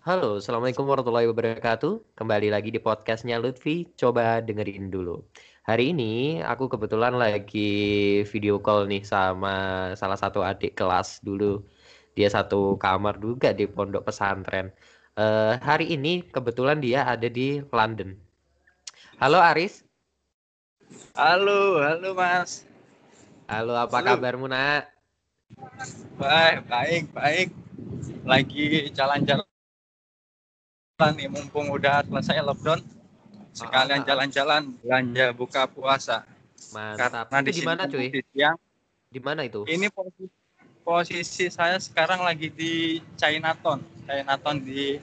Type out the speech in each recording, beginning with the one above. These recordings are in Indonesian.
Halo, Assalamualaikum warahmatullahi wabarakatuh. Kembali lagi di podcastnya Lutfi. Coba dengerin dulu. Hari ini aku kebetulan lagi video call nih sama salah satu adik kelas dulu. Dia satu kamar juga di pondok pesantren. Uh, hari ini kebetulan dia ada di London. Halo Aris. Halo, halo Mas. Halo, apa halo. kabarmu nak? Baik, baik, baik. Lagi jalan-jalan nih mumpung udah selesai lockdown sekalian ah, ah, ah. jalan-jalan belanja buka puasa. Mantap. Karena di mana cuy? Di siang. Di mana itu? Ini posisi, posisi saya sekarang lagi di Chinatown. Chinatown di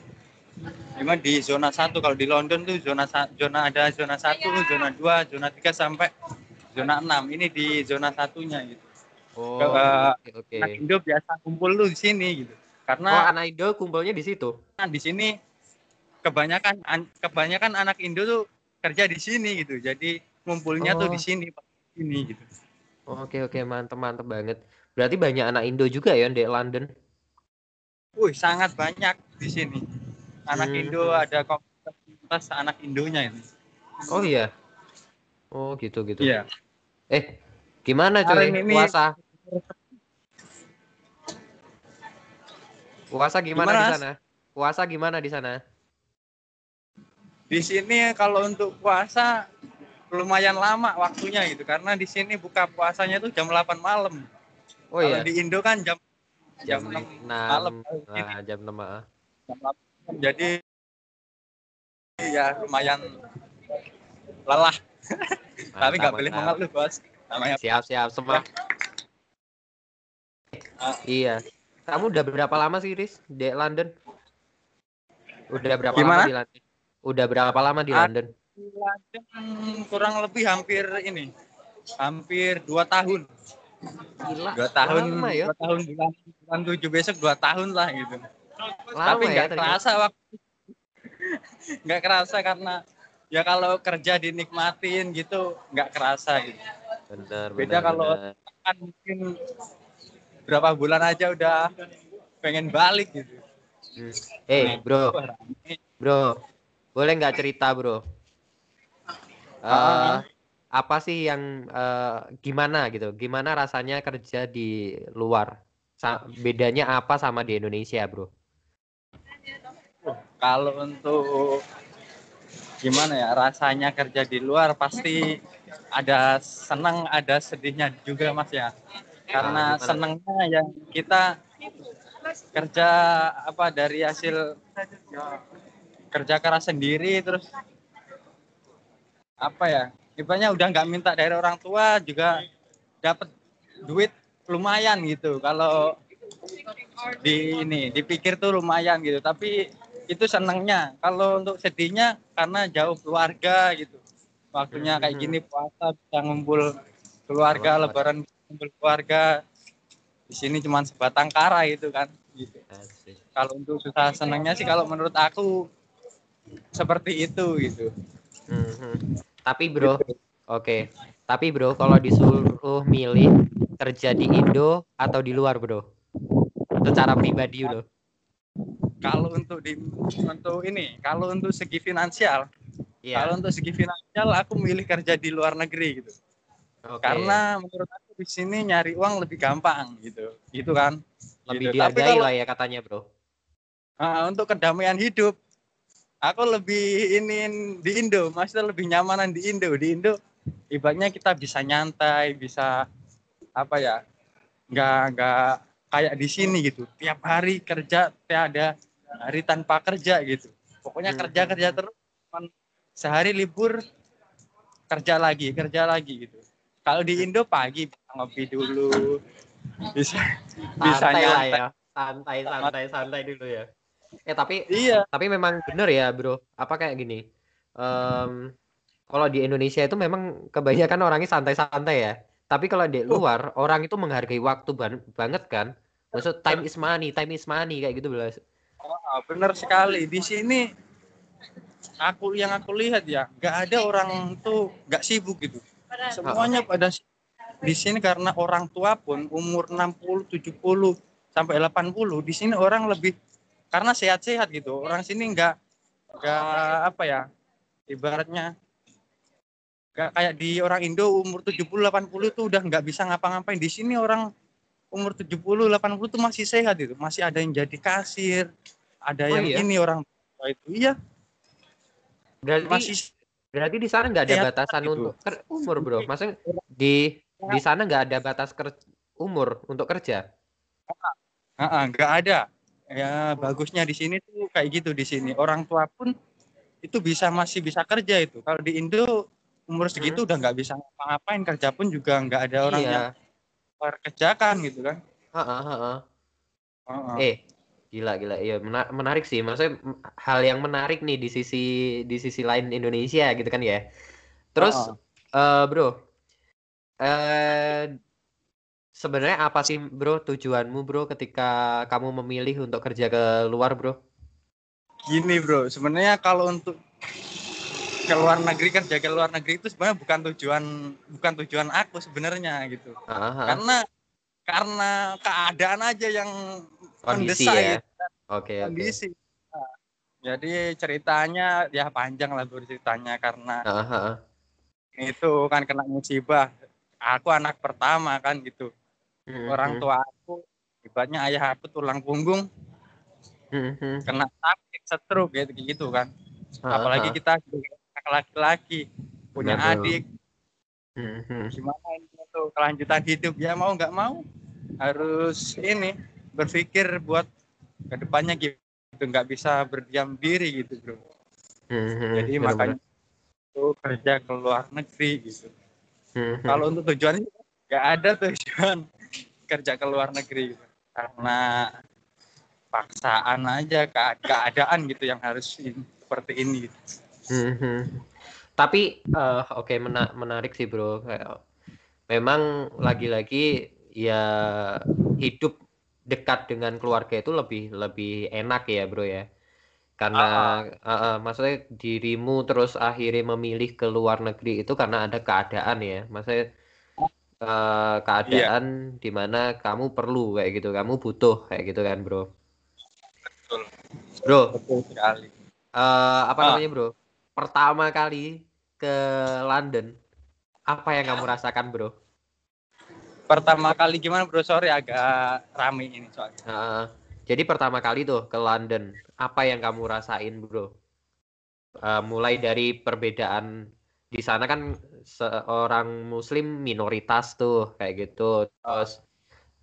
Cuma di zona satu kalau di London tuh zona zona ada zona satu, zona dua, zona tiga sampai zona enam. Ini di zona satunya gitu. Oh, oke. Okay, okay. Anak Indo biasa kumpul tuh di sini gitu. Karena oh, anak Indo kumpulnya di situ. Nah, di sini kebanyakan kebanyakan anak Indo tuh kerja di sini gitu. Jadi ngumpulnya oh. tuh di oh. sini, ini gitu. Oke oke mantep mantep banget. Berarti banyak anak Indo juga ya di London. Wih sangat banyak di sini. Anak hmm. Indo ada komunitas anak Indonya ini. Oh iya. Oh gitu gitu. Iya. Eh gimana coy ini... puasa? Puasa gimana, gimana di sana? Puasa gimana di sana? Di sini kalau untuk puasa lumayan lama waktunya gitu karena di sini buka puasanya tuh jam 8 malam. Oh kalau iya. di Indo kan jam jam, jam 6 malam. Nah, jam 6. Ah. Jam 8. Jadi ya lumayan lelah. Tapi nggak boleh mengeluh, Bos. Namanya siap siap semua. Ah. Iya. Kamu udah berapa lama sih, Riz, di London? Udah berapa Gimana? lama di London? Udah berapa lama di London? Di London kurang lebih hampir ini, hampir dua tahun. Gila. Dua tahun, lama ya? dua tahun bulan, bulan tujuh besok dua tahun lah gitu. Lama Tapi ya nggak ya, kerasa waktu, nggak kerasa karena ya kalau kerja dinikmatin gitu nggak kerasa gitu. Benar. Beda benar, kalau kan mungkin berapa bulan aja udah pengen balik gitu. Hmm. Eh, hey, bro. Bro, boleh nggak cerita bro? Uh, apa sih yang uh, gimana gitu? Gimana rasanya kerja di luar? Sa bedanya apa sama di Indonesia, bro? Kalau untuk gimana ya rasanya kerja di luar pasti ada senang, ada sedihnya juga mas ya. Karena ah, senangnya yang kita kerja apa dari hasil kerja keras sendiri terus apa ya ibaratnya udah nggak minta dari orang tua juga dapat duit lumayan gitu. Kalau di ini dipikir tuh lumayan gitu. Tapi itu senangnya kalau untuk sedihnya karena jauh keluarga gitu. Waktunya kayak hmm. gini puasa bisa ngumpul keluarga lebaran ngumpul keluarga. Di sini cuma sebatang kara itu kan gitu. Kalau untuk susah senangnya sih kalau menurut aku seperti itu gitu. Hmm, tapi bro, gitu. oke. Okay. Tapi bro, kalau disuruh milih kerja di Indo atau di luar bro, secara pribadi bro. Kalau untuk di untuk ini, kalau untuk segi finansial, yeah. kalau untuk segi finansial aku milih kerja di luar negeri gitu. Okay. Karena menurut aku di sini nyari uang lebih gampang gitu, gitu kan. Lebih gitu. dihargai kalau, lah ya katanya bro. Uh, untuk kedamaian hidup aku lebih ini di Indo, maksudnya lebih nyamanan di Indo. Di Indo ibaratnya kita bisa nyantai, bisa apa ya? nggak nggak kayak di sini gitu. Tiap hari kerja, tiada hari tanpa kerja gitu. Pokoknya hmm. kerja kerja terus. Sehari libur kerja lagi, kerja lagi gitu. Kalau di Indo pagi bisa ngopi dulu, bisa santai bisa nyantai. ya. Santai, santai, santai dulu ya. Eh tapi iya. Tapi memang bener ya bro. Apa kayak gini? Um, kalau di Indonesia itu memang kebanyakan orangnya santai-santai ya. Tapi kalau di luar oh. orang itu menghargai waktu ban banget kan. Maksud time is money, time is money kayak gitu belas. Oh, bener sekali. Di sini aku yang aku lihat ya, nggak ada orang tuh nggak sibuk gitu. Semuanya pada di sini karena orang tua pun umur 60, 70 sampai 80, di sini orang lebih karena sehat-sehat gitu orang sini nggak nggak apa ya ibaratnya nggak kayak di orang Indo umur 70 80 tuh udah nggak bisa ngapa-ngapain di sini orang umur 70 80 tuh masih sehat itu masih ada yang jadi kasir ada Oh, yang iya? ini orang itu iya Berarti masih berarti di sana nggak ada sehat batasan gitu. untuk umur, Bro. Maksudnya di di sana nggak ada batas ker- umur untuk kerja. Nggak ada. Ya bagusnya di sini tuh kayak gitu di sini. Orang tua pun itu bisa masih bisa kerja itu. Kalau di Indo umur segitu udah nggak bisa ngapa-ngapain kerja pun juga nggak ada orang iya. yang kerjakan gitu kan. Heeh, heeh. Ah, ah. Eh, gila gila. Iya, mena- menarik sih. Maksudnya hal yang menarik nih di sisi di sisi lain Indonesia gitu kan ya. Terus eh, Bro, eh sebenarnya apa sih, Bro, tujuanmu, Bro, ketika kamu memilih untuk kerja ke luar, Bro? Gini bro, sebenarnya kalau untuk ke luar negeri kerja ke luar negeri itu sebenarnya bukan tujuan bukan tujuan aku sebenarnya gitu. Heeh. Karena karena keadaan aja yang Kondisi mendesak ya. gitu. Oke, oke. kondisi. Nah, jadi ceritanya ya panjang lah bro ceritanya karena heeh. itu kan kena musibah. Aku anak pertama kan gitu. Mhm, Orang tua aku ibaratnya ayah aku tulang punggung mhm, mhm. kena sakit stroke gitu gitu kan. Heeh, Apalagi kita anak laki-laki punya bro. adik Mhm. gimana ini tuh kelanjutan hidup ya mau nggak mau harus ini berpikir buat ke depannya gitu nggak bisa berdiam diri gitu bro Mhm, jadi makanya tuh kerja ke luar negeri gitu Mhm. kalau untuk tujuan itu nggak ada tujuan kerja ke luar negeri gitu. karena paksaan aja ke- keadaan gitu yang harus seperti ini gitu. Mhm. Tapi eh, oke mena- menarik sih bro. Kayak, Memang lagi-lagi ya hidup dekat dengan keluarga itu lebih lebih enak ya bro ya. Karena eh, eh, maksudnya dirimu terus akhirnya memilih ke luar negeri itu karena ada keadaan ya. Maksudnya eh, keadaan di mana kamu perlu kayak gitu, kamu butuh kayak gitu kan bro. Betul. Bro, betul sekali eh apa Ah. namanya bro? Pertama kali ke London, apa yang kamu rasakan bro? pertama kali gimana bro sorry agak rame ini soalnya Heeh. jadi pertama kali tuh ke London, apa yang kamu rasain bro? Eh, mulai dari perbedaan di sana kan seorang Muslim minoritas tuh kayak gitu, terus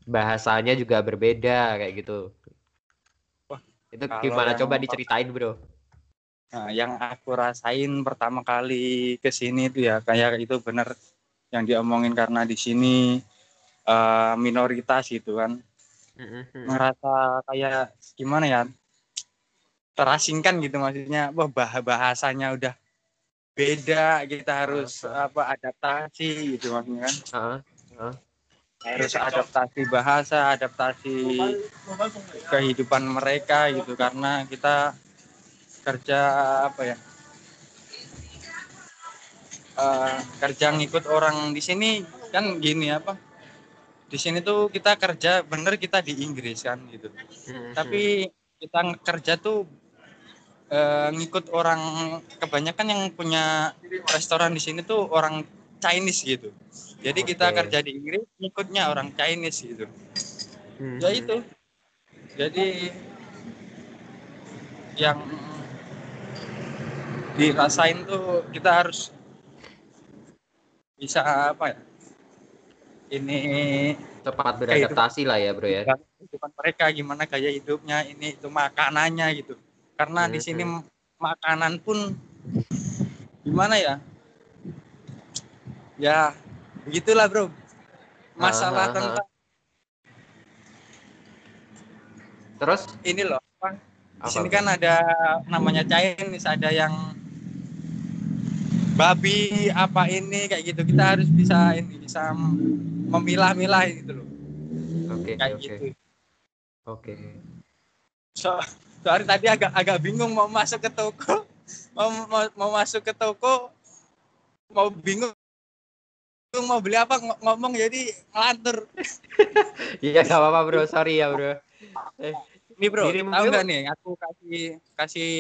bahasanya juga berbeda kayak gitu. Wah, Itu gimana? Coba diceritain bro. Nah, yang aku rasain pertama kali ke sini itu ya kayak itu benar yang diomongin karena di sini eh, minoritas gitu kan. Mhm. Ngerasa kayak gimana ya? terasingkan gitu maksudnya. Wah, bah bahasanya udah beda, kita harus apa adaptasi gitu maksudnya kan. Heeh. Harus adaptasi bahasa, adaptasi kehidupan mereka gitu karena kita kerja apa ya? eh, kerja ngikut orang di sini kan gini apa di sini tuh kita kerja bener kita di Inggris kan gitu Mhm. tapi kita kerja tuh eh, ngikut orang kebanyakan yang punya restoran di sini tuh orang Chinese gitu jadi kita Oke. kerja di Inggris ngikutnya orang Chinese gitu Mhm. ya itu jadi yang dirasain tuh kita harus bisa apa ya ini cepat beradaptasi lah ya bro ya. kehidupan mereka gimana gaya hidupnya ini itu makanannya gitu karena di sini makanan pun gimana ya? Ya begitulah bro. Masalah Ah, ah, ah. tentang Terus? Ini loh di sini kan ada namanya Chinese ada yang babi apa ini kayak gitu. Kita harus bisa ini bisa memilah-milah gitu loh. Oke kayak oke. gitu. Oke. so, sorry tadi agak agak bingung mau masuk ke toko mau, mau, mau masuk ke toko mau bingung mau beli apa ng- ngomong jadi ngelantur Iya gak apa-apa bro, sorry ya bro. ini Ini bro, tahu nggak nih? Aku kasih kasih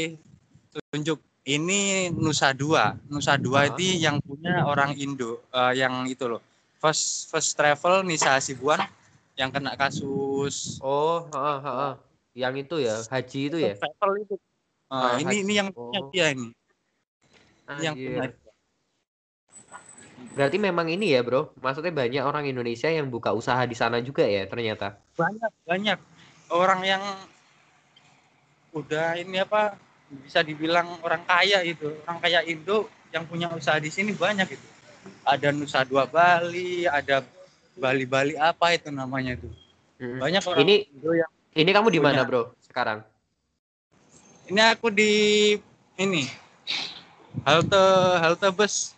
tunjuk. Ini Nusa Dua. Nusa Dua Ah. itu yang punya orang Indo, eh, yang itu loh. First First Travel Nisa Hasibuan yang kena kasus Oh, heeh. Yang itu ya, haji itu ya. Travel itu. Eh, Ah, ini haji. ini yang punya Oh. dia ini. Ini yang punya. Berarti memang ini ya, Bro. Maksudnya banyak orang Indonesia yang buka usaha di sana juga ya, ternyata. Banyak banyak orang yang udah ini apa bisa dibilang orang kaya itu orang kaya Indo yang punya usaha di sini banyak itu ada Nusa Dua Bali ada Bali Bali apa itu namanya itu banyak orang Ini Indo yang ini kamu di mana. Bro? Sekarang? ini aku di ini halte halte bus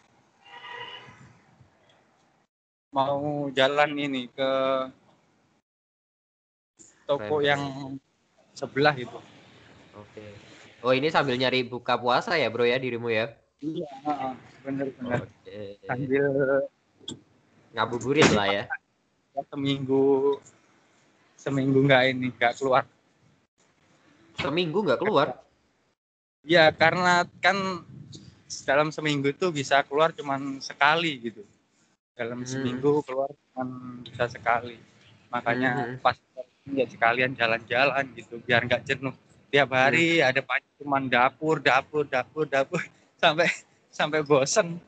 mau jalan ini ke toko Keren. yang sebelah itu Oke. Oh, ini sambil nyari buka puasa ya, Bro ya, dirimu ya? iya Oke. sambil Ngabuburit lah ya. seminggu seminggu nggak ini nggak keluar Seminggu nggak keluar. ya karena kan dalam seminggu itu bisa keluar cuman sekali gitu dalam Hmm. seminggu keluar cuman bisa sekali makanya Hmm. pas ya sekalian jalan-jalan gitu biar nggak jenuh tiap hari ada banyak cuman dapur dapur dapur dapur sampai sampai bosen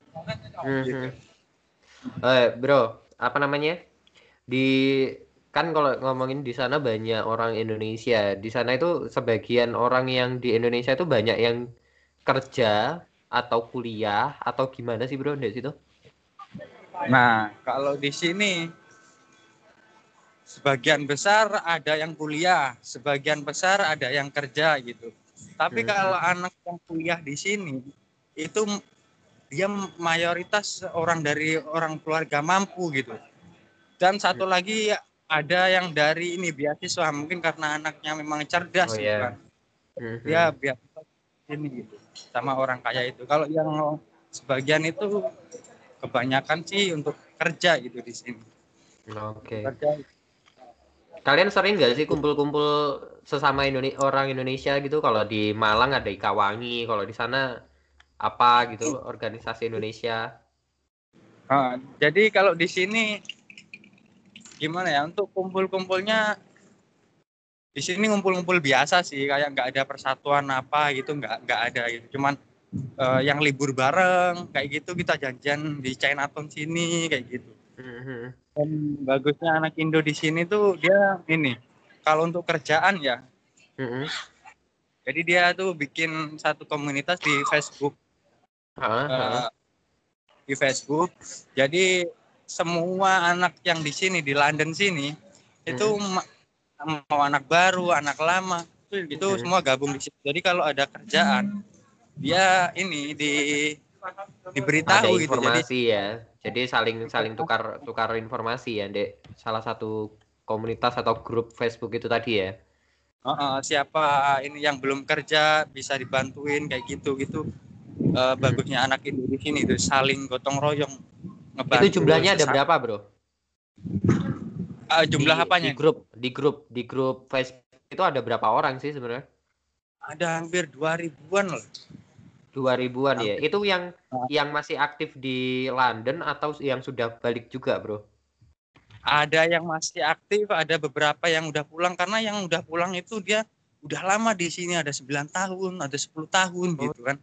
gitu. Mhm. Eh, bro, apa namanya? Di kan kalau ngomongin di sana banyak orang Indonesia. Di sana itu sebagian orang yang di Indonesia itu banyak yang kerja atau kuliah atau gimana sih, Bro, di situ? Nah, kalau di sini sebagian besar ada yang kuliah, sebagian besar ada yang kerja gitu. Tapi Hmm. kalau anak yang kuliah di sini itu dia mayoritas orang dari orang keluarga mampu gitu. Dan satu lagi ada yang dari ini beasiswa mungkin karena anaknya memang cerdas Oh, gitu iya. kan. Dia beasiswa ini gitu sama orang kaya itu. Kalau yang sebagian itu kebanyakan sih untuk kerja gitu di sini. Oke. Kerja Kalian sering nggak sih kumpul-kumpul sesama Indone- orang Indonesia gitu? Kalau di Malang ada Ikawangi, kalau di sana apa gitu organisasi Indonesia? Ah, jadi kalau di sini gimana ya untuk kumpul-kumpulnya di sini ngumpul-ngumpul biasa sih kayak nggak ada persatuan apa gitu nggak nggak ada gitu cuman eh, yang libur bareng kayak gitu kita janjian di Chinatown sini kayak gitu Mhm. dan bagusnya anak Indo di sini tuh dia ini kalau untuk kerjaan ya Mhm. jadi dia tuh bikin satu komunitas di Facebook eh, di Facebook. Jadi semua anak yang di sini di London sini itu ma- mau anak baru, anak lama itu Hmm. semua gabung di situ. Jadi kalau ada kerjaan dia ini di ada diberitahu gitu. Jadi informasi ya jadi saling saling tukar tukar informasi ya dek salah satu komunitas atau grup Facebook itu tadi ya uh, uh, siapa ini yang belum kerja bisa dibantuin kayak gitu gitu. Eh, bagusnya anak Indo di sini itu saling gotong royong ngebantu itu jumlahnya ada berapa bro Eh, jumlah di, apanya? di grup di grup di grup Facebook itu ada berapa orang sih sebenarnya Ada hampir dua ribuan loh. dua ribuan ya itu yang Ah. yang masih aktif di London atau yang sudah balik juga bro ada yang masih aktif, ada beberapa yang udah pulang karena yang udah pulang itu dia udah lama di sini ada 9 tahun, ada 10 tahun Oh. gitu kan.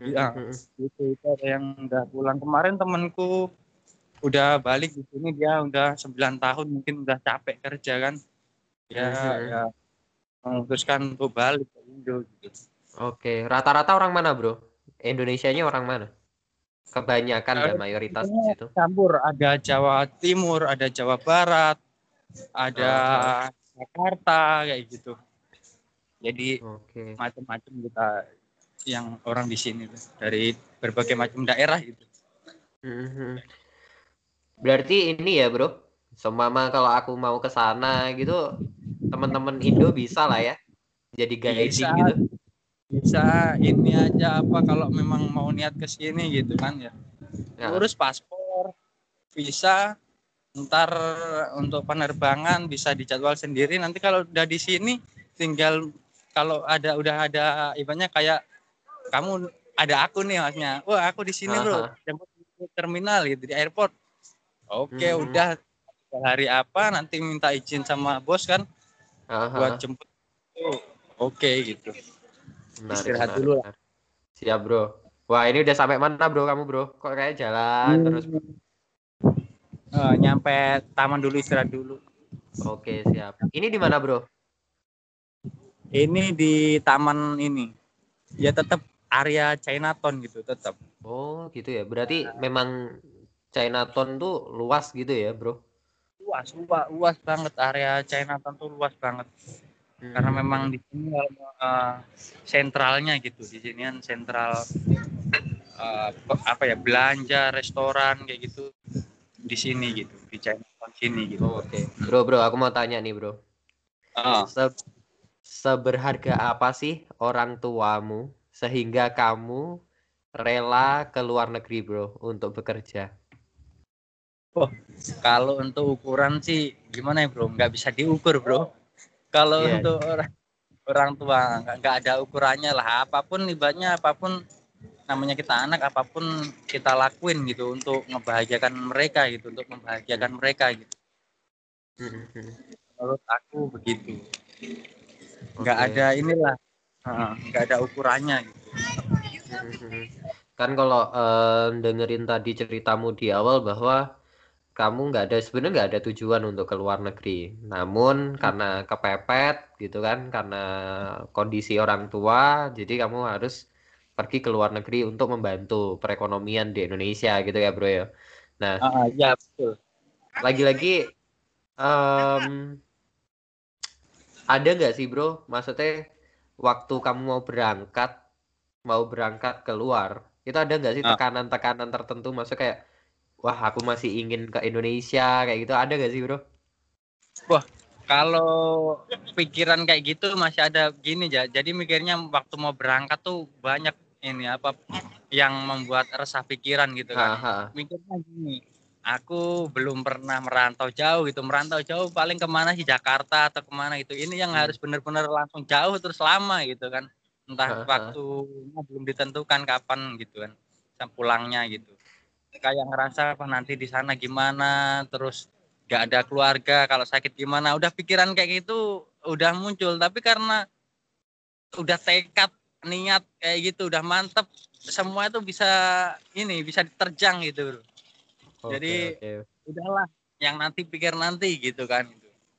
Iya. Mhm. Gitu itu ada yang udah pulang kemarin temanku udah balik di sini dia udah 9 tahun mungkin udah capek kerja kan. Ya ya memutuskan untuk balik ke Indo gitu. Oke, rata-rata orang mana, Bro? Indonesianya orang mana? Kebanyakan Eh, dan mayoritas di situ. Campur ada Jawa Timur, ada Jawa Barat, ada Jakarta kayak gitu. Jadi Oke. macam-macam kita yang orang di sini tuh dari berbagai macam daerah gitu. Mhm. Berarti ini ya, Bro. Seumpama kalau aku mau ke sana gitu, teman-teman Indo bisa lah ya. Jadi guiding Bisa. gitu. Bisa ini aja apa kalau memang mau niat ke sini gitu kan ya. Ya. Urus paspor, visa, ntar untuk penerbangan bisa dijadwal sendiri. Nanti kalau udah di sini tinggal kalau ada udah ada ibaratnya kayak kamu ada aku nih maksudnya wah aku di sini bro jemput di terminal gitu di airport oke Hmm. udah hari apa nanti minta izin sama bos kan Aha. buat jemput Oh, oke gitu Menarik, istirahat menarik, dulu lah. Siap bro. Wah ini udah sampai mana bro kamu bro? Kok kayak jalan Hmm. terus? Eh, nyampe taman dulu istirahat dulu Oke siap. Ini di mana bro? ini di taman ini ya tetap area Chinatown gitu tetap Oh gitu ya. Berarti memang Chinatown tuh luas gitu ya bro? luas luas luas banget area Chinatown tuh luas banget karena Hmm. memang di sini eh, sentralnya gitu di sini kan sentral pe- apa ya belanja restoran kayak gitu di sini gitu di Chinatown sini gitu Oh, Oke. Bro bro aku mau tanya nih bro. Ah, Se- seberharga apa sih orang tuamu sehingga kamu rela ke luar negeri bro untuk bekerja? kalau untuk ukuran sih gimana ya bro nggak bisa diukur bro kalau Iya. untuk orang orang tua nggak nggak ada ukurannya lah apa pun ibaratnya apa pun namanya kita anak apa pun kita lakuin gitu untuk membahagiakan mereka gitu untuk membahagiakan mereka gitu menurut aku begitu nggak Oke. ada inilah nggak ada ukurannya gitu. kan kalau eh, dengerin tadi ceritamu di awal bahwa kamu nggak ada sebenarnya nggak ada tujuan untuk ke luar negeri. Namun karena kepepet gitu kan karena kondisi orang tua jadi kamu harus pergi ke luar negeri untuk membantu perekonomian di Indonesia gitu ya bro ya? Nah Ah, ya betul. lagi-lagi em, ada nggak sih bro? Maksudnya waktu kamu mau berangkat mau berangkat keluar itu ada nggak sih Ah. tekanan-tekanan tertentu maksudnya kayak wah aku masih ingin ke Indonesia kayak gitu ada nggak sih bro kalau pikiran kayak gitu masih ada gini ya jadi mikirnya waktu mau berangkat tuh banyak ini apa yang membuat resah pikiran gitu kan Aha. mikirnya gini aku belum pernah merantau jauh gitu. Merantau jauh paling ke mana sih? Jakarta atau ke mana gitu. Ini yang Hmm. harus benar-benar langsung jauh terus lama gitu kan. Entah Ha-ha. waktunya belum ditentukan kapan gitu kan. Sam- pulangnya gitu. Kayak ngerasa apa nanti di sana gimana? Terus gak ada keluarga kalau sakit gimana? Udah pikiran kayak gitu udah muncul. Tapi karena udah tekad niat kayak gitu udah mantep semua itu bisa ini bisa diterjang gitu bro Oke, Jadi- oke. udahlah yang nanti pikir nanti gitu kan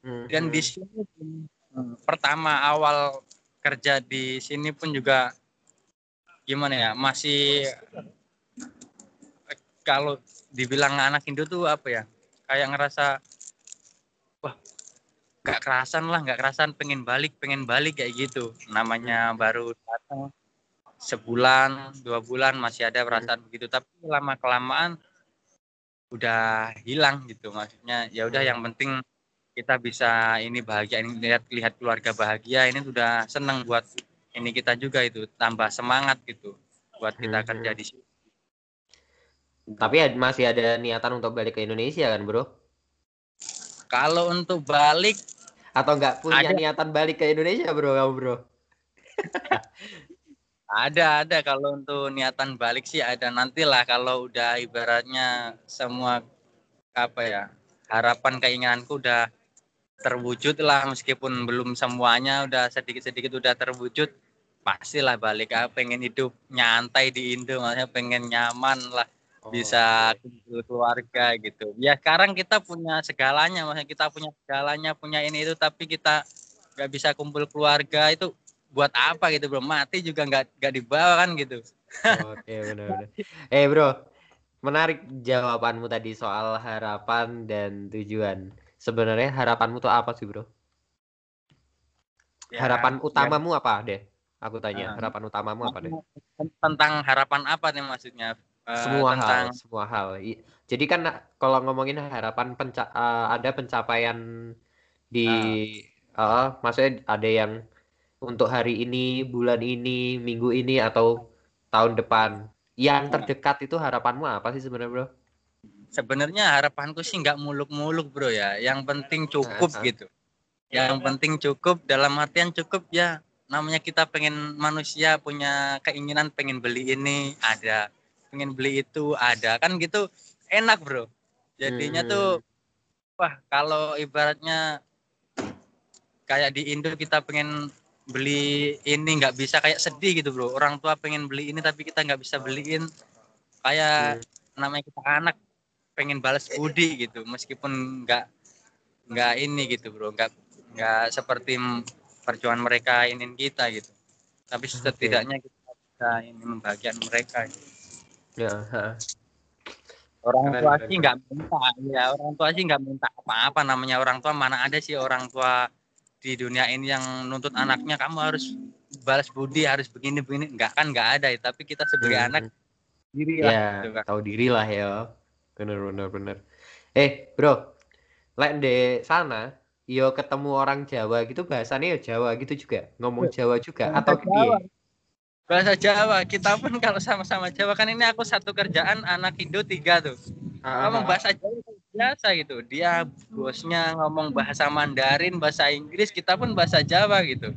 Mhm. dan di sini pun, hmm, pertama awal kerja di sini pun juga gimana ya masih kalau dibilang anak Indo tuh apa ya kayak ngerasa wah gak kerasan lah gak kerasan pengen balik pengen balik kayak gitu namanya baru datang sebulan dua bulan masih ada perasaan begitu tapi lama kelamaan udah hilang gitu. Maksudnya ya udah yang penting kita bisa ini bahagia ini lihat lihat keluarga bahagia ini sudah seneng buat ini kita juga itu tambah semangat gitu buat kita Mhm. kerja di sini tapi masih ada niatan untuk balik ke Indonesia kan bro? Kalau untuk balik atau nggak punya Ada. niatan balik ke Indonesia bro kamu bro ada ada. Kalau untuk niatan balik sih ada. Nantilah kalau udah ibaratnya semua apa ya harapan keinginanku udah terwujud lah meskipun belum semuanya udah sedikit-sedikit udah terwujud pastilah balik. Ah pengen hidup nyantai di Indo maksudnya pengen nyaman lah Oh, bisa kumpul keluarga gitu. Ya sekarang kita punya segalanya. Maksudnya kita punya segalanya punya ini itu tapi kita nggak bisa kumpul keluarga itu buat apa gitu bro mati juga nggak nggak dibawa kan gitu Oke, benar-benar. Eh, bro, menarik jawabanmu tadi soal harapan dan tujuan. Sebenarnya harapanmu tuh apa sih, bro? Ya, Harapan ya, utamamu apa deh? Aku tanya, Ah. harapan utamamu apa deh? tentang harapan apa nih maksudnya Eh, Semua tentang hal, semua hal. Jadi kan kalau ngomongin harapan penca eh, ada pencapaian di eh, maksudnya ada yang untuk hari ini, bulan ini, minggu ini atau tahun depan. Yang Ah. terdekat itu harapanmu apa sih sebenarnya, bro? sebenarnya harapanku sih nggak muluk-muluk bro ya yang penting cukup Ah, ah. gitu yang penting cukup dalam artian cukup ya namanya kita pengen manusia punya keinginan pengen beli ini ada pengen beli itu ada kan gitu enak bro jadinya Hmm. tuh wah kalau ibaratnya kayak di Indo kita pengen beli ini nggak bisa kayak sedih gitu bro. Orang tua pengen beli ini tapi kita nggak bisa beliin. Kayak namanya kita anak pengen balas budi gitu. Meskipun nggak nggak ini gitu bro. Nggak nggak seperti perjuangan mereka ingin kita gitu. Tapi setidaknya kita bisa ini membahagiakan mereka gitu. Ya, ha. orang Keren, tua keren, sih nggak minta ya. Orang tua sih nggak minta apa-apa. Namanya orang tua mana ada sih orang tua di dunia ini yang nuntut anaknya kamu harus balas budi harus begini begini nggak kan nggak ada ya tapi kita sebagai Hmm. anak diri lah Ya, gitu kan. tahu diri lah ya. Bener bener bener. Eh, Bro. Lek di sana yo ketemu orang Jawa gitu bahasanya ya Jawa gitu juga. Ngomong Jawa juga Bahasa atau Jawa. bahasa Jawa kita pun kalau sama-sama Jawa kan ini aku satu kerjaan anak Indo tiga tuh Ah, ngomong bahasa Jawa biasa gitu. Dia bosnya ngomong bahasa Mandarin bahasa Inggris kita pun bahasa Jawa gitu.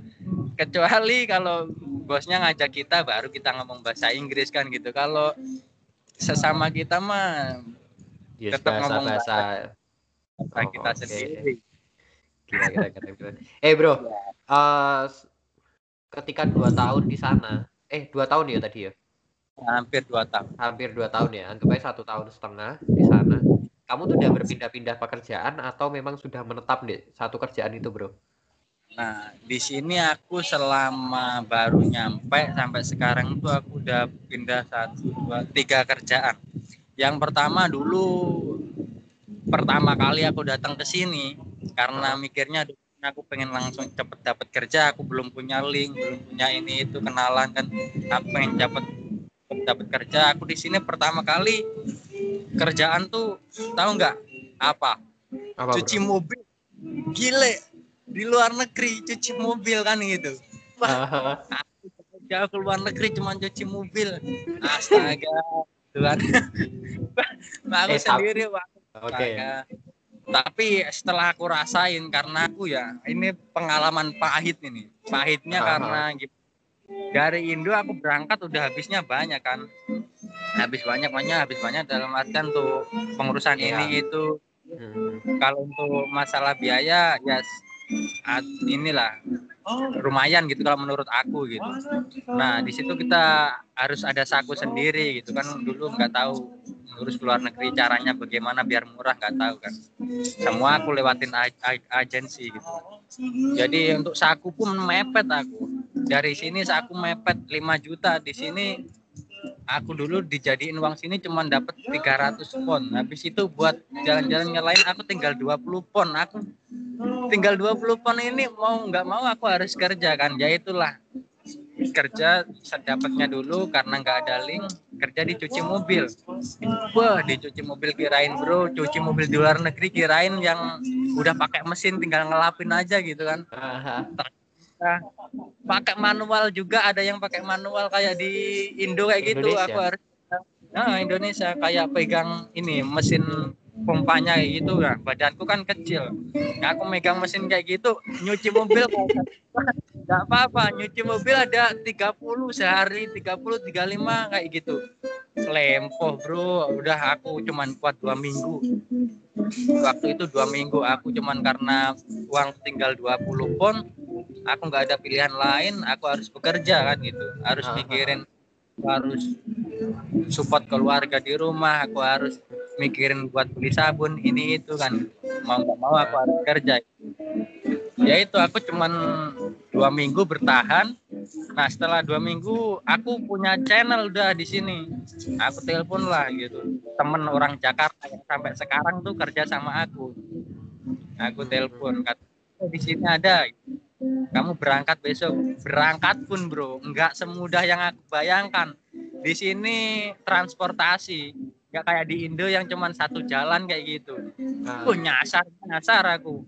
Kecuali kalau bosnya ngajak kita baru kita ngomong bahasa Inggris kan gitu. Kalau sesama kita mah Yes, tetap ngomong bahasa-bahasa bahasa Oh, kita oke. sendiri. Gila, gila, gila, gila. Eh bro, s- ketika dua tahun di sana, eh dua tahun ya tadi ya, hampir dua tahun. Hampir dua tahun ya, anggap aja satu tahun setengah di sana. Kamu tuh udah berpindah-pindah pekerjaan atau memang sudah menetap di satu kerjaan itu bro? Nah, di sini aku selama baru nyampe sampai sekarang tuh aku udah pindah satu, dua, tiga kerjaan. Yang pertama dulu pertama kali aku datang ke sini karena mikirnya "Aduh, aku pengen langsung cepet dapat kerja, aku belum punya link, belum punya ini itu kenalan kan, aku pengen cepet dapat kerja. Aku di sini pertama kali kerjaan tuh tahu nggak apa? Apa cuci mobil gile di luar negeri cuci mobil kan gitu bro? jauh ke luar negeri cuma cuci mobil astaga Tuhan aku Eh, sendiri Wak. Oke. Tapi setelah aku rasain karena aku ya ini pengalaman pahit ini pahitnya karena gitu. Dari Indo aku berangkat udah habisnya banyak kan habis banyak banyak habis banyak dalam artian tuh pengurusan Iya. ini itu Hmm. kalau untuk masalah biaya ya inilah lumayan gitu kalau menurut aku gitu. Nah di situ kita harus ada saku sendiri gitu kan dulu nggak tahu ngurus luar negeri caranya bagaimana biar murah nggak tahu kan. Semua aku lewatin agensi gitu. Jadi untuk saku pun mepet aku. Dari sini saku mepet 5 juta di sini aku dulu dijadiin uang sini cuma dapat 300 pon. Habis itu buat jalan-jalan yang lain aku tinggal 20 pon. Aku tinggal 20 pon ini mau nggak mau aku harus kerja kan. Ya itulah kerja sedapatnya dulu karena nggak ada link kerja dicuci mobil wah dicuci mobil kirain bro cuci mobil di luar negeri kirain yang udah pakai mesin tinggal ngelapin aja gitu kan. Nah, pakai manual juga ada yang pakai manual kayak di Indo kayak gitu Indonesia. aku harus nah Indonesia kayak pegang ini mesin pompanya kayak gitu nah badanku kan kecil. Nah, aku megang mesin kayak gitu nyuci mobil. Nggak apa-apa nyuci mobil ada 30 sehari 30 35 kayak gitu. Lempoh bro. Udah aku cuman kuat dua minggu. Waktu itu dua minggu aku cuman karena uang tinggal 20 pon aku nggak ada pilihan lain aku harus bekerja kan gitu. Harus mikirin aku harus support keluarga di rumah aku harus mikirin buat beli sabun ini itu kan. Mau nggak mau aku harus kerja. Ya itu aku cuman dua minggu bertahan. Nah setelah dua minggu aku punya channel udah di sini. Aku telepon lah gitu. Temen orang Jakarta yang sampai sekarang tuh kerja sama aku. Aku telepon kata "Oh, di sini ada kamu berangkat besok. Berangkat pun bro. Nggak semudah yang aku bayangkan. Di sini transportasi. Nggak kayak di Indo yang cuman satu jalan kayak gitu. Ah. Oh nyasar nyasar aku.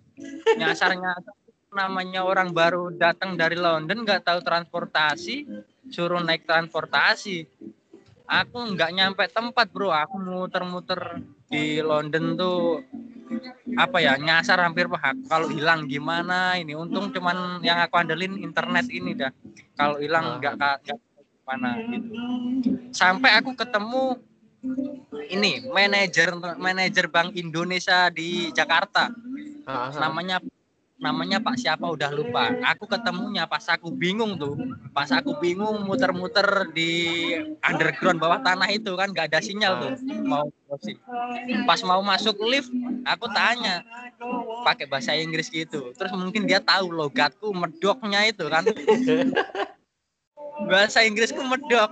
Nyasar nyasar namanya orang baru datang dari London nggak tahu transportasi suruh naik transportasi. Aku nggak nyampe tempat bro. Aku muter-muter di London tuh apa ya nyasar hampir paham kalau hilang gimana ini? Untung cuman yang aku andelin internet ini dah. Kalau hilang nggak nggak mana gitu. Sampai aku ketemu ini manajer manajer Bank Indonesia di Jakarta. Namanya namanya Pak siapa udah lupa. Aku ketemunya pas aku bingung tuh. Pas aku bingung muter-muter di underground bawah tanah itu kan gak ada sinyal tuh. Mau Pas mau masuk lift, aku tanya pakai bahasa Inggris gitu. Terus mungkin dia tahu logatku medoknya itu kan. bahasa Inggrisku medok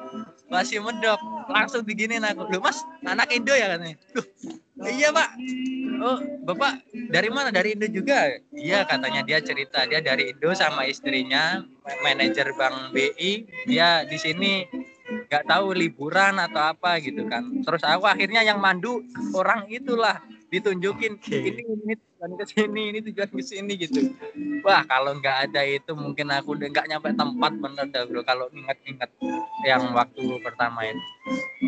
masih medok. Langsung begini aku. Lu mas anak Indo ya katanya? Duh, iya pak. Oh bapak dari mana? Dari Indo juga? Iya katanya dia cerita. Dia dari Indo sama istrinya manajer bank BI dia di sini nggak tahu liburan atau apa gitu kan. Terus aku akhirnya yang mandu orang itulah ditunjukin okay. ini ini tujuan ke sini ini tujuan ke sini gitu. Wah kalau nggak ada itu mungkin aku udah nggak nyampe tempat bener dah bro. Kalau ingat-ingat yang waktu pertama ini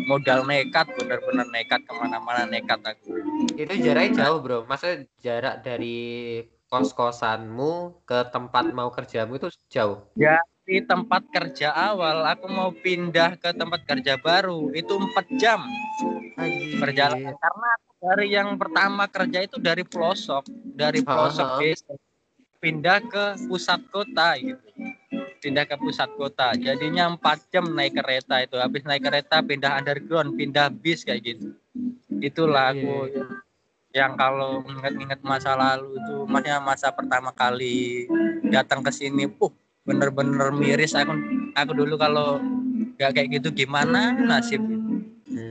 modal nekat bener-bener nekat ke mana-mana nekat aku. Itu jaraknya jauh bro. Masa jarak dari kos-kosanmu ke tempat mau kerjamu itu jauh? Ya di tempat kerja awal aku mau pindah ke tempat kerja baru itu empat jam perjalanan. Karena dari yang pertama kerja itu dari pelosok dari pelosok desa pindah ke pusat kota gitu. Pindah ke pusat kota. Jadinya empat jam naik kereta itu. Habis naik kereta pindah underground pindah bis kayak gitu. Itulah aku. Yeah. yang kalau ingat-ingat masa lalu itu maksudnya masa pertama kali datang ke sini uh bener-bener miris. Aku aku dulu kalau gak kayak gitu gimana nasib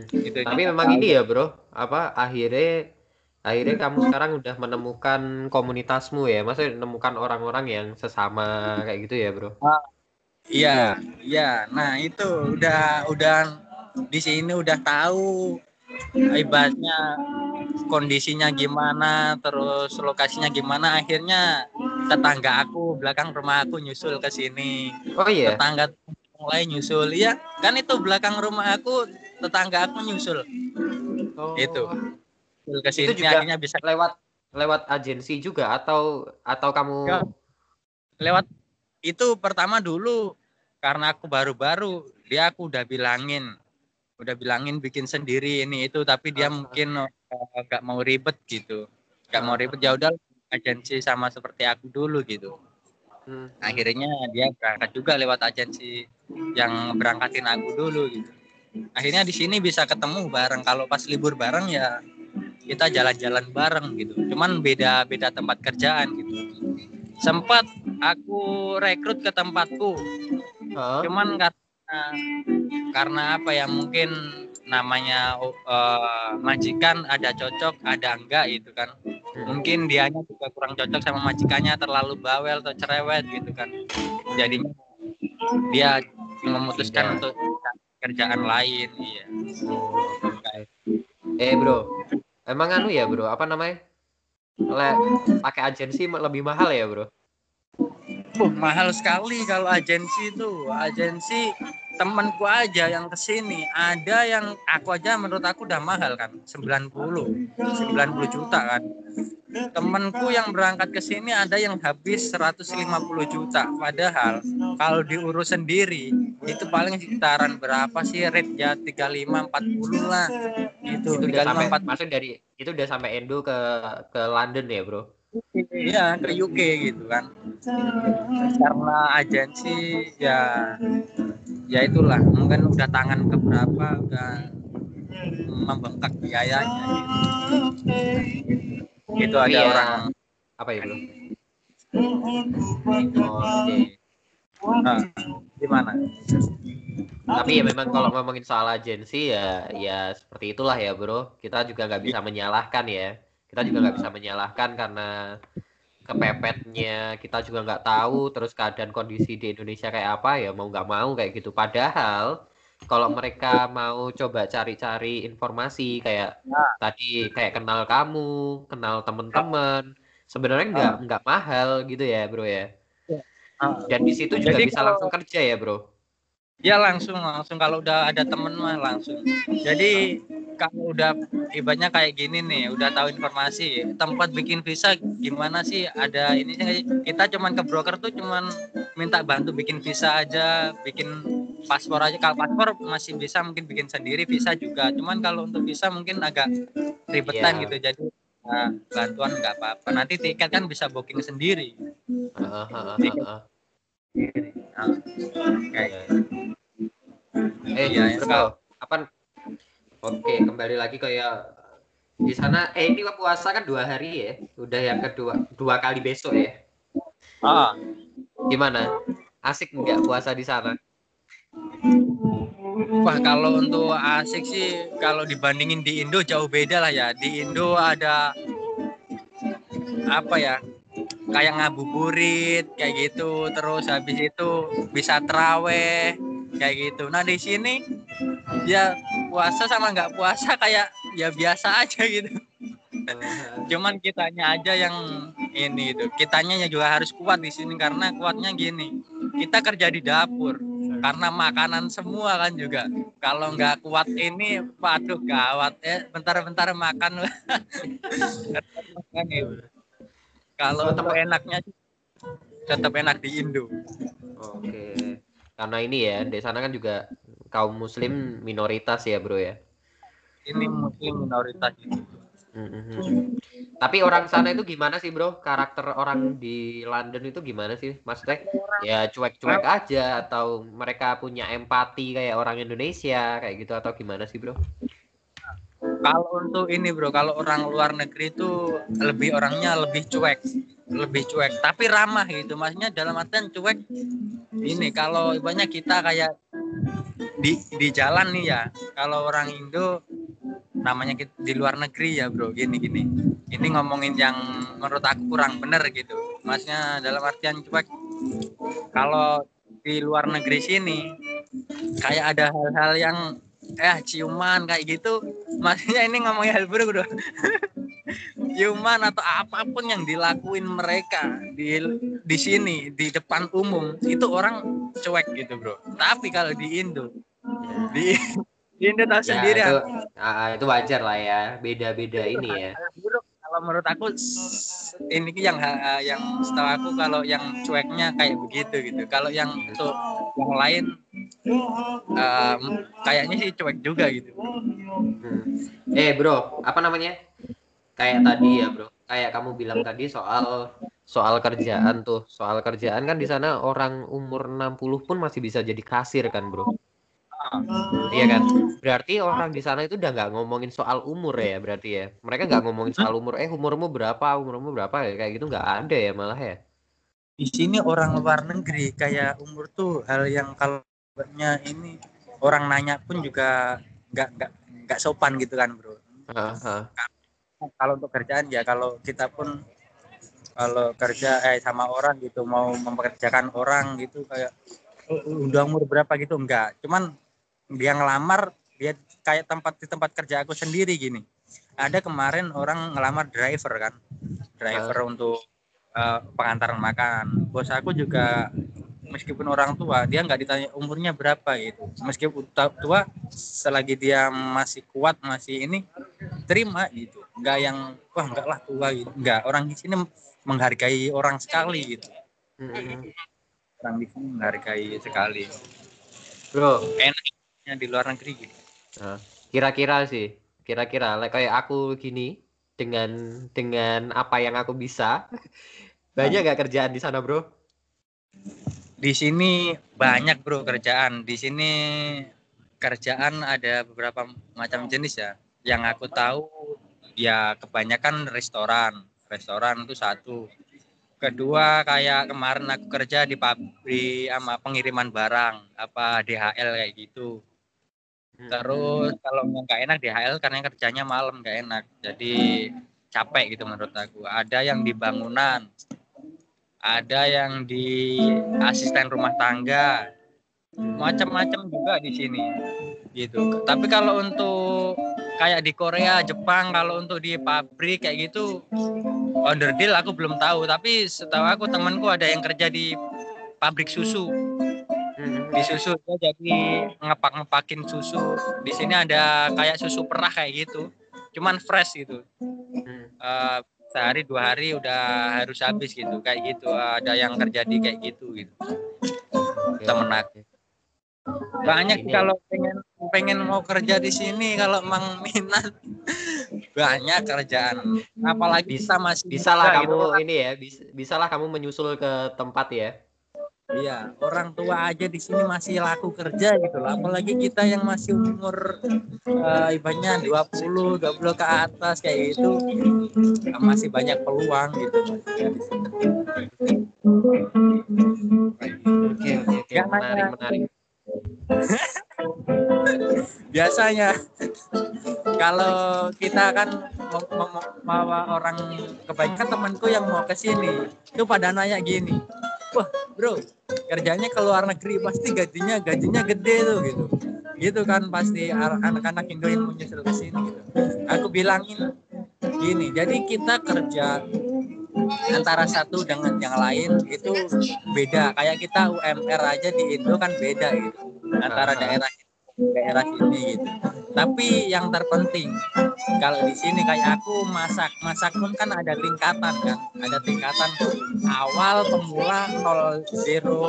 Hmm. Gitu, Tapi memang ini ya bro, apa akhirnya akhirnya kamu sekarang udah menemukan komunitasmu ya, maksudnya menemukan orang-orang yang sesama kayak gitu ya bro? Ah, iya, iya. Nah itu udah udah di sini udah tahu ibaratnya kondisinya gimana, terus lokasinya gimana. Akhirnya tetangga aku belakang rumah aku nyusul ke sini. Oh iya. Tetangga mulai nyusul ya kan itu belakang rumah aku tetangga aku nyusul oh. itu ke sini itu juga akhirnya bisa lewat lewat agensi juga atau atau kamu ya, lewat itu pertama dulu karena aku baru-baru dia aku udah bilangin udah bilangin bikin sendiri ini itu tapi dia uh, mungkin eh, nggak uh, mau ribet gitu. Nggak uh, mau ribet ya udah agensi sama seperti aku dulu gitu. Hmm. akhirnya dia berangkat juga lewat agensi yang berangkatin aku dulu gitu akhirnya di sini bisa ketemu bareng. Kalau pas libur bareng ya kita jalan-jalan bareng gitu. Cuman beda beda tempat kerjaan gitu. Sempat aku rekrut ke tempatku. Huh? cuman karena karena apa ya mungkin namanya uh, majikan ada cocok ada enggak gitu kan. Mungkin dianya juga kurang cocok sama majikannya terlalu bawel atau cerewet gitu kan. Jadinya dia memutuskan ya. untuk kerjaan lain iya. Eh bro. Emang anu ya bro? Apa namanya? Le pakai agensi lebih mahal ya bro? Uh, mahal sekali kalau agensi itu. Agensi temanku aja yang ke sini. Ada yang aku aja menurut aku udah mahal kan 90 90 juta kan. Temanku yang berangkat ke sini ada yang habis 150 juta. Padahal kalau diurus sendiri itu paling sekitaran berapa sih rate ya? 35 40 lah. Itu, itu udah sampai 4 masuk dari itu udah sampai Endo ke ke London ya bro? Iya ke UK gitu kan. Karena agensi ya ya itulah mungkin udah tangan keberapa udah membengkak biayanya gitu. itu ada iya. orang. Apa ya oke. Nah, gimana? Tapi ya memang kalau ngomongin soal agensi ya ya seperti itulah ya bro. Kita juga nggak bisa menyalahkan ya. Kita juga nggak bisa menyalahkan karena kepepetnya kita juga nggak tahu terus keadaan kondisi di Indonesia kayak apa ya mau nggak mau kayak gitu padahal kalau mereka mau coba cari-cari informasi kayak nah. tadi kayak kenal kamu kenal temen-temen sebenarnya nggak nah. nggak mahal gitu ya bro ya, ya. Ah. dan di situ juga Jadi bisa kalau... langsung kerja ya bro Ya langsung langsung kalau udah ada temen mah langsung. Jadi kalau udah ibaratnya kayak gini nih, udah tahu informasi tempat bikin visa gimana sih? Ada ini kita cuman ke broker tuh cuman minta bantu bikin visa aja, bikin paspor aja. Kalau paspor masih bisa mungkin bikin sendiri, visa juga. Cuman kalau untuk visa mungkin agak ribetan Iya. gitu. Jadi nah, bantuan nggak apa-apa. Nanti tiket kan bisa booking sendiri. Heeh, heeh, heeh. Nah, kayak Eh, bro, kalau- apa? Oke, kembali lagi kayak di sana. Eh, ini puasa kan dua hari ya. Udah yang kedua, dua kali besok ya. ah, Gimana? Asik nggak puasa di sana? Wah kalau untuk asik sih kalau dibandingin di Indo jauh beda lah ya. Di Indo ada apa ya? Kayak ngabuburit kayak gitu. Terus habis itu bisa teraweh kayak gitu. Nah di sini ya puasa sama nggak puasa kayak ya biasa aja gitu. Cuman kitanya aja yang ini itu. Kitanya juga harus kuat di sini karena kuatnya gini. Kita kerja di dapur karena makanan semua kan juga. Kalau nggak kuat ini, waduh gawat ya. Bentar-bentar makan. Kalau untuk enaknya sih, tetap enak di Indo. Oke. Karena ini ya, di sana kan juga kaum muslim minoritas ya, Bro ya. Ini muslim minoritas itu. Mhm. Tapi orang sana itu gimana sih, Bro? Karakter orang di London itu gimana sih? Maksudnya ya cuek-cuek aja atau mereka punya empati kayak orang Indonesia kayak gitu atau gimana sih, Bro? Kalau untuk ini bro, kalau orang luar negeri itu lebih orangnya lebih cuek, lebih cuek, tapi ramah gitu. Maksudnya dalam artian cuek ini kalau ibaratnya kita kayak di di jalan nih ya. Kalau orang Indo namanya kita, di luar negeri ya bro, gini gini. Ini ngomongin yang menurut aku kurang bener gitu. Maksudnya dalam artian cuek. Kalau di luar negeri sini kayak ada hal-hal yang eh ciuman kayak gitu maksudnya ini ngomongin hal buruk bro ciuman atau apa pun yang dilakuin mereka di di sini di depan umum itu orang cuek gitu bro tapi kalau di Indo di, di Indo tahu Ya, sendiri itu, ya. ah, itu wajar lah ya. Beda-beda ini ya. Buruk kalau menurut aku ini yang yang setahu aku kalau yang cueknya kayak begitu gitu kalau yang untuk yang lain em, kayaknya sih cuek juga gitu Hmm. Eh bro, apa namanya? Kayak tadi ya bro, kayak kamu bilang tadi soal soal kerjaan tuh, soal kerjaan kan di sana orang umur 60 pun masih bisa jadi kasir kan bro? Iya kan? Berarti orang di sana itu udah nggak ngomongin soal umur ya berarti ya? Mereka nggak ngomongin soal umur, eh umurmu berapa, umurmu berapa ya kayak gitu nggak ada ya malah ya? di sini orang luar negeri kayak umur tuh hal yang kalau ini orang nanya pun juga nggak nggak nggak sopan gitu kan bro. Heeh. kalau untuk kerjaan ya kalau kita pun kalau kerja eh sama orang gitu mau mempekerjakan orang gitu kayak "Oh, udah umur berapa? gitu enggak cuman dia ngelamar dia kayak tempat di tempat kerja aku sendiri gini. Ada kemarin orang ngelamar driver kan. Driver untuk eh, pengantaran makanan bos aku juga meskipun orang tua dia nggak ditanya umurnya berapa gitu. Meskipun tua selagi dia masih kuat masih ini terima gitu. Nggak yang wah enggak lah tua gitu. Enggak orang di sini menghargai orang sekali gitu. Mm-mm. orang di sini menghargai sekali. Bro, enaknya di luar negeri gitu. Kira-kira sih, kira-kira like kayak aku gini dengan dengan apa yang aku bisa, banyak gak kerjaan di sana, Bro? Di sini banyak bro kerjaan. Di sini kerjaan ada beberapa macam jenis ya. Yang aku tahu ya kebanyakan restoran. Restoran itu satu. Kedua kayak kemarin aku kerja di pabrik sama pengiriman barang apa DHL kayak gitu. Terus kalau yang nggak enak DHL karena kerjanya malam nggak enak. Jadi capek gitu menurut aku. Ada yang di bangunan ada yang di asisten rumah tangga. Macam-macam juga di sini gitu. Tapi kalau untuk kayak di Korea Jepang kalau untuk di pabrik kayak gitu underdeal aku belum tahu. Tapi setahu aku temanku ada yang kerja di pabrik susu. Di susu dia jadi ngepak ngepakin susu. Di sini ada kayak susu perah kayak gitu. Cuman fresh gitu. Hmm. Eh, sehari dua hari udah harus habis gitu kayak gitu ada yang terjadi kayak gitu gitu Oke, temen oke, aku. oke. banyak Ini- kalau pengen pengen mau kerja di sini kalau emang minat banyak kerjaan apalagi Bisa- masih Bisa lah kamu gitu. ini ya, bisa, bisa lah kamu menyusul ke tempat ya. Iya, orang tua aja di sini masih laku kerja gitu loh. Apalagi kita yang masih umur eh, ibaratnya 20, 20 ke atas kayak gitu. Masih banyak peluang gitu. Oke oke oke. Nggak Menarik menarik. Biasanya kalau kita kan mau, mau, mau bawa orang kebaikan temanku yang mau ke sini itu pada nanya gini wah bro kerjanya ke luar negeri pasti gajinya gajinya gede tuh gitu. Gitu kan pasti anak-anak Indo yang menyusul ke sini gitu. Aku bilangin gini jadi kita kerja antara satu dengan yang lain itu beda. Kayak kita UMR aja di Indo kan beda gitu antara daerah daerah sini gitu. Tapi yang terpenting kalau di sini kayak aku masak masak pun kan ada tingkatan kan ada tingkatan awal pemula nol zero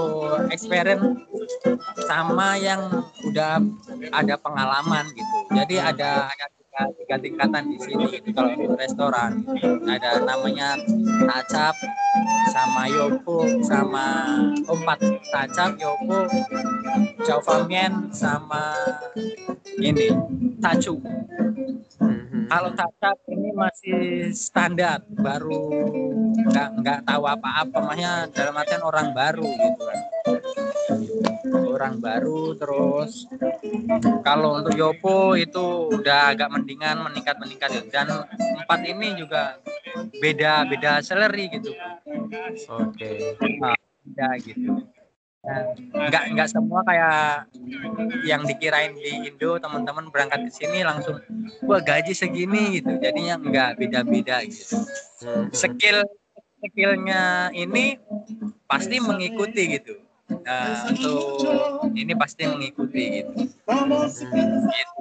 experience sama yang udah ada pengalaman gitu. Jadi ada ada tiga, tiga tingkatan di sini. Gitu kalau untuk restoran ada namanya tacap sama yopo sama empat tacap yopo Jaufamien sama ini tacu Mhm. kalau tacap ini masih standar baru nggak nggak tahu apa-apa. Makanya dalam artian orang baru gitu kan orang baru terus kalau untuk Yopo itu udah agak mendingan meningkat meningkat dan empat ini juga beda beda salary gitu. Oke. beda gitu. Nah, nggak nggak semua kayak yang dikirain di Indo teman-teman berangkat ke sini langsung wah gaji segini gitu. Jadinya nggak beda-beda gitu. Mhm. skill skillnya ini pasti mengikuti gitu Nah, untuk ini pasti mengikuti gitu, gitu.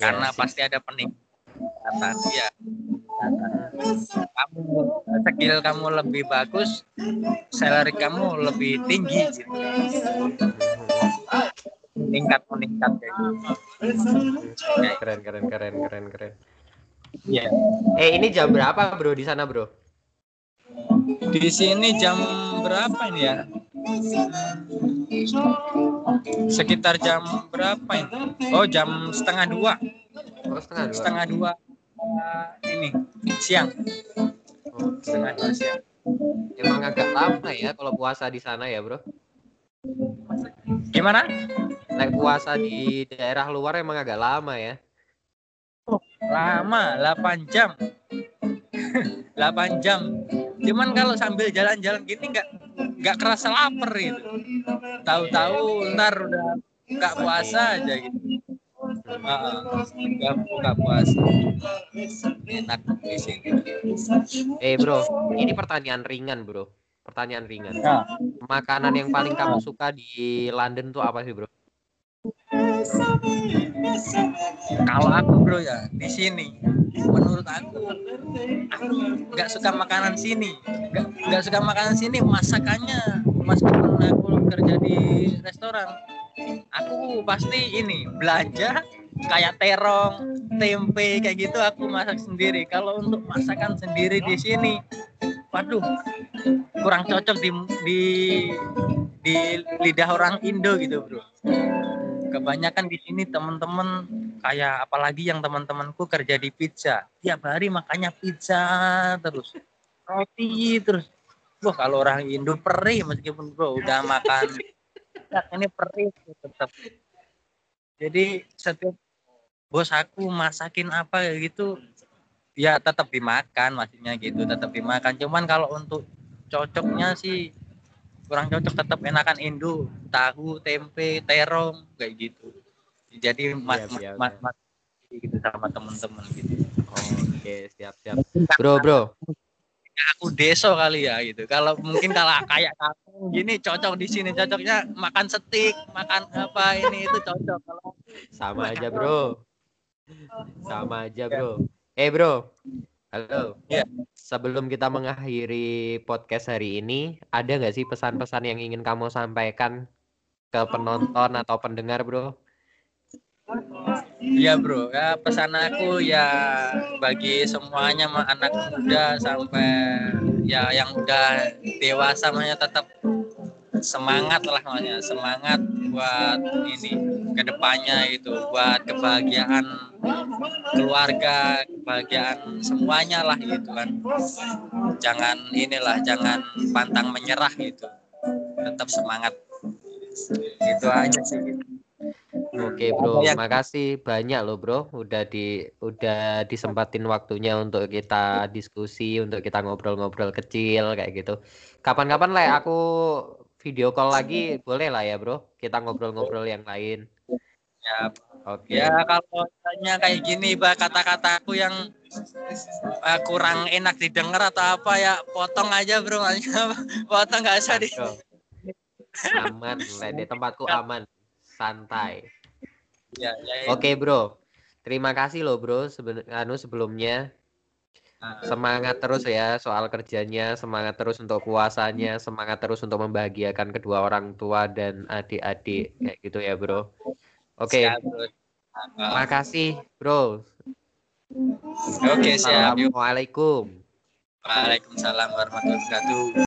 karena pasti ada peningkatan ya kamu skill kamu lebih bagus salary kamu lebih tinggi gitu meningkat meningkat kayak gitu Keren keren keren keren keren. Iya. Eh ini jam berapa bro di sana bro? Di sini jam berapa ini ya? Sekitar jam berapa ini? Oh jam setengah dua, Oh setengah dua. setengah dua uh, ini siang, setengah dua siang. Emang agak lama ya kalau puasa di sana ya bro? Gimana? Like puasa di daerah luar emang agak lama ya? Lama, 8 jam. 8 jam. Cuman kalau sambil jalan-jalan gini nggak nggak kerasa lapar gitu. Tahu-tahu ntar udah nggak puasa aja gitu. Heeh, nggak nggak puasa. Enak di sini. Eh bro, ini pertanyaan ringan bro. Pertanyaan ringan. Nah, Makanan yang paling kamu suka di London tuh apa sih bro? Kalau aku bro ya di sini. Menurut aku aku nggak suka makanan sini. Nggak suka makanan sini masakannya meskipun aku kerja di restoran. Aku pasti ini belanja kayak terong tempe kayak gitu aku masak sendiri. Kalau untuk masakan sendiri di sini waduh kurang cocok di di di lidah orang Indo gitu bro kebanyakan di sini teman-teman kayak apalagi yang teman-temanku kerja di pizza. Tiap hari makannya pizza terus roti terus. Wah kalau orang Indo perih meskipun bro udah makan ini perih tetap jadi setiap bos aku masakin apa gitu ya tetap dimakan maksudnya gitu tetap dimakan. Cuman kalau untuk cocoknya sih kurang cocok tetap enakan Indo tahu tempe terong kayak gitu jadi mas Siap, siap, mas, siap. mas gitu sama temen-temen gitu Oke siap siap. Bro bro, aku deso kali ya gitu. Kalau mungkin kalau kayak kamu gini cocok di sini cocoknya makan steak, makan apa ini itu cocok. Kalau sama aja bro, sama aja bro. Eh bro, halo. Ya. Sebelum kita mengakhiri podcast hari ini, ada nggak sih pesan-pesan yang ingin kamu sampaikan ke penonton atau pendengar bro? Iya bro, ya pesan aku ya bagi semuanya anak muda sampai ya yang udah dewasa makanya tetap semangat lah makanya semangat buat ini ke depannya itu buat kebahagiaan keluarga kebahagiaan semuanya lah gitu kan. Jangan inilah jangan pantang menyerah gitu. Tetap semangat. Itu aja sih. Gitu. Oke bro, makasih banyak loh bro, udah di udah disempatin waktunya untuk kita diskusi, untuk kita ngobrol-ngobrol kecil kayak gitu. Kapan-kapan lah aku video call lagi. Boleh lah ya bro, kita ngobrol-ngobrol yang lain. Ya, oke. Ya kalau tanya kayak gini, bah kata-kataku yang uh, kurang enak didengar atau apa ya, potong aja bro, potong nggak usah di. Aman, di tempatku aman, santai. Ya, ya, ya. Oke bro, terima kasih loh bro seben anu sebelumnya. Ah. Semangat terus ya soal kerjanya, semangat terus untuk puasanya, semangat terus untuk membahagiakan kedua orang tua dan adik-adik kayak gitu ya bro. Oke. Okay. Makasih bro. Oke siap. Assalamualaikum. Waalaikumsalam warahmatullahi wabarakatuh.